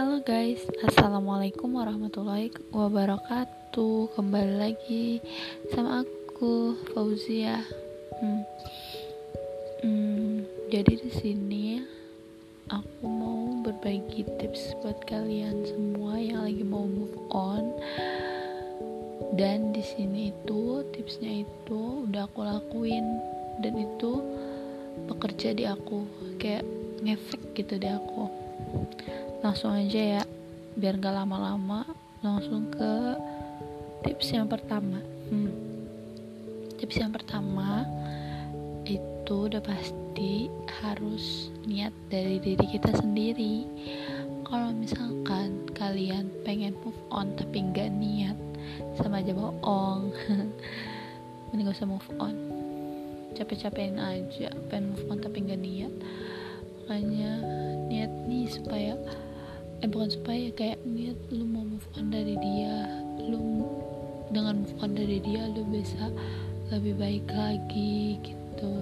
Halo guys, Assalamualaikum warahmatullahi wabarakatuh. Kembali lagi sama aku, Fauzia. Hmm. Hmm, Jadi di sini aku mau berbagi tips buat kalian semua yang lagi mau move on. Dan di sini itu tipsnya itu udah aku lakuin. Dan itu bekerja di aku Kayak ngefek gitu di aku langsung aja ya biar gak lama-lama langsung ke tips yang pertama. Hmm. tips yang pertama itu udah pasti harus niat dari diri kita sendiri. Kalau misalkan kalian pengen move on tapi nggak niat sama aja bohong. Mending gak usah move on. Capek-capekin aja pengen move on tapi nggak niat makanya niat nih supaya eh bukan supaya kayak niat lu mau move on dari dia lu dengan move on dari dia lu bisa lebih baik lagi gitu.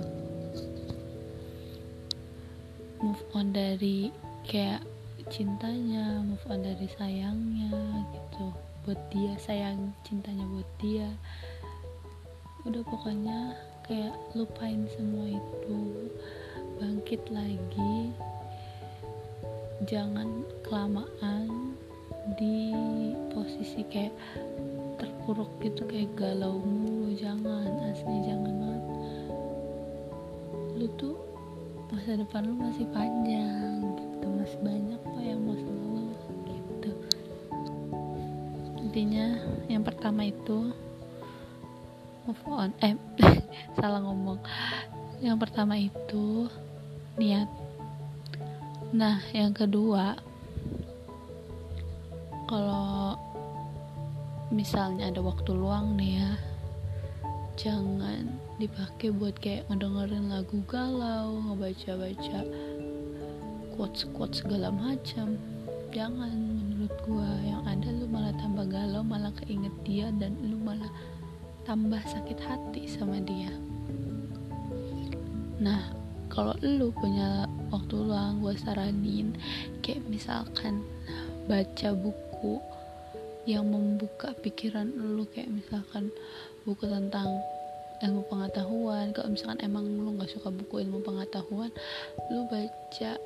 Move on dari kayak cintanya move on dari sayangnya gitu buat dia sayang cintanya buat dia. Udah pokoknya kayak lupain semua itu bangkit lagi. Jangan kelamaan di posisi kayak terpuruk gitu kayak galau mulu. Jangan asli jangan banget. Lu tuh masa depan lu masih panjang gitu masih banyak kok yang mau selalu gitu. Intinya yang pertama itu move on. Eh salah ngomong. Yang pertama itu niat Nah, yang kedua, kalau misalnya ada waktu luang nih ya, jangan dipakai buat kayak ngedengerin lagu galau, ngebaca-baca quotes-quotes segala macam. Jangan menurut gua yang ada lu malah tambah galau, malah keinget dia dan lu malah tambah sakit hati sama dia. Nah, kalau lu punya waktu luang gue saranin kayak misalkan baca buku yang membuka pikiran lu kayak misalkan buku tentang ilmu pengetahuan. Kalau misalkan emang lu nggak suka buku ilmu pengetahuan lu baca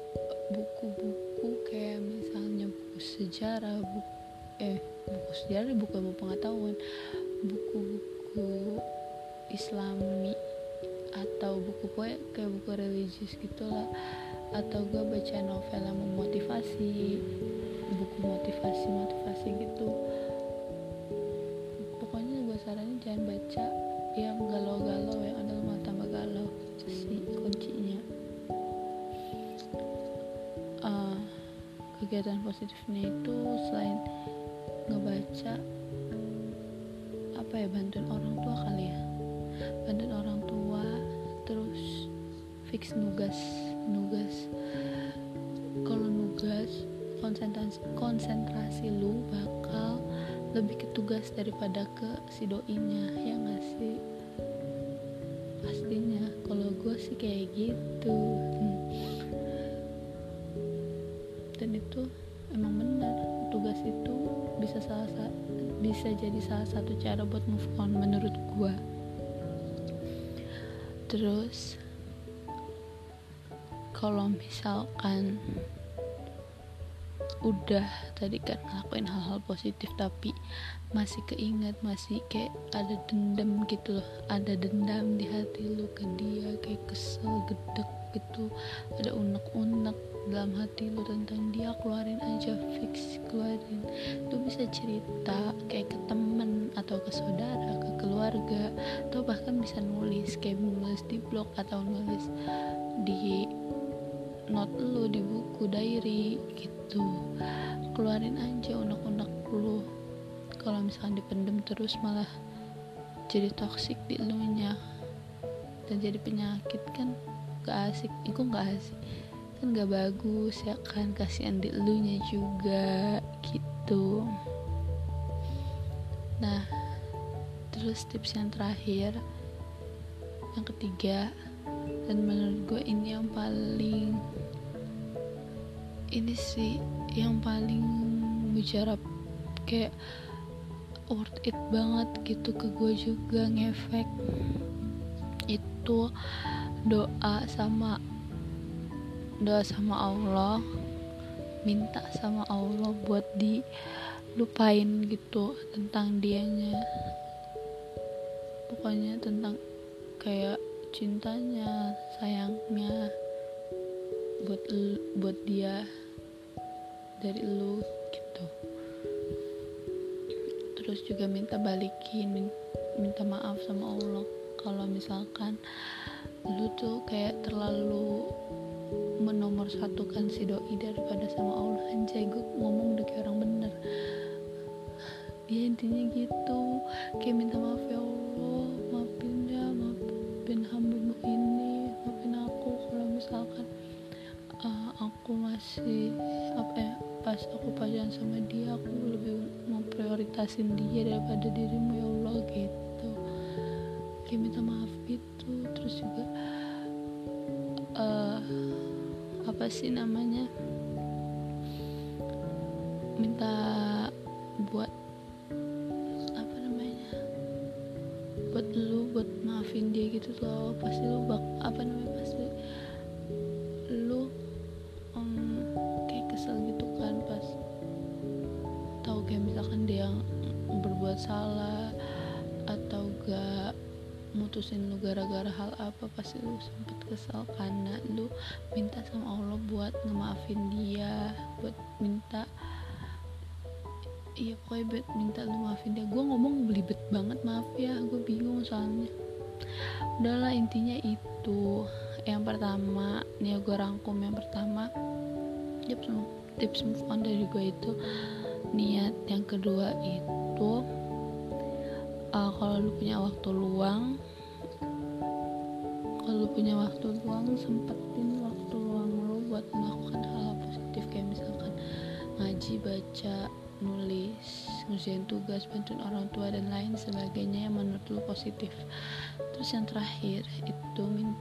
buku-buku kayak misalnya buku sejarah buku eh buku sejarah buku ilmu pengetahuan buku-buku islami atau buku poe kayak buku religius gitulah atau gue baca novel yang memotivasi buku motivasi motivasi gitu. Pokoknya gue saranin jangan baca yang galau-galau yang ada malah tambah galau. Itu sih kuncinya. Uh, kegiatan positifnya itu selain ngebaca apa ya bantuin orang tua kali ya. Bantuin orang tua terus fix nugas nugas. Kalau nugas konsentrasi konsentrasi lu bakal lebih ke tugas daripada ke si doinya ya nggak sih? Pastinya. Kalau gue sih kayak gitu. Dan itu emang benar tugas itu bisa salah bisa jadi salah satu cara buat move on menurut gue terus kalau misalkan udah tadi kan ngelakuin hal-hal positif tapi masih keinget masih kayak ada dendam gitu loh. Ada dendam di hati lu ke dia kayak kesel gedek gitu. Ada unek-unek dalam hati lu tentang dia keluarin aja fix keluarin. Lu bisa cerita kayak ke temen atau ke saudara ke keluarga atau bahkan bisa nulis kayak nulis di blog atau nulis di note lu di buku diary gitu. Keluarin aja unek-unek lu. Kalau misalkan dipendem terus malah jadi toksik di lu nya dan jadi penyakit kan gak asik. Itu gak asik. Kan gak bagus ya kan kasihan di lu nya juga gitu. Nah terus tips yang terakhir yang ketiga dan menurut gue ini yang paling ini sih yang paling mujarab. Kayak worth it banget gitu ke gue juga ngefek. Itu doa sama doa sama Allah minta sama Allah buat dilupain gitu tentang dianya. Pokoknya tentang kayak cintanya sayangnya buat buat dia dari lu gitu. Terus juga minta balikin minta maaf sama Allah. Kalau misalkan lu tuh kayak terlalu menomor satukan si doi daripada sama Allah. Anjay gue ngomong udah kayak orang bener. Ya intinya gitu. Kayak minta maaf ya Allah maafin ya maafin hambamu ini maafin aku kalau misalkan uh, aku masih apa ya pas aku pacaran sama dia aku lebih mau prioritasin dia daripada dirimu. Ya Allah gitu kayak minta maaf gitu. Terus juga uh, apa sih namanya minta buat apa namanya buat lu buat maafin dia gitu loh. Pasti lu bak apa namanya pasti lu um, kayak kesel gitu kan pas tahu kayak misalkan dia yang berbuat salah atau gak mutusin lu gara-gara hal apa pasti lu sempet kesel karena lu minta sama Allah buat ngemaafin dia buat minta iya pokoknya buat minta lu maafin dia. Gue ngomong belibet banget maaf ya gue bingung soalnya. Udahlah intinya itu. Yang pertama nih gue rangkum yang pertama. Tips tips move on dari gue itu. Niat yang kedua itu uh, kalau lu punya waktu luang kalau lu punya waktu luang sempetin waktu luang lu buat melakukan hal, -hal positif. Kayak misalkan ngaji baca nulis ngerjain tugas bantuin orang tua dan lain sebagainya yang menurut lu positif. Terus yang terakhir itu min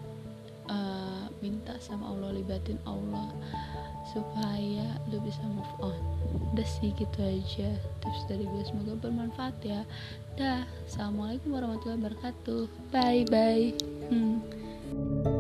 uh, minta sama Allah libatin Allah supaya lu bisa move on. Udah sih gitu aja tips dari gue. Semoga bermanfaat ya. Dah assalamualaikum warahmatullahi wabarakatuh. Bye bye hmm.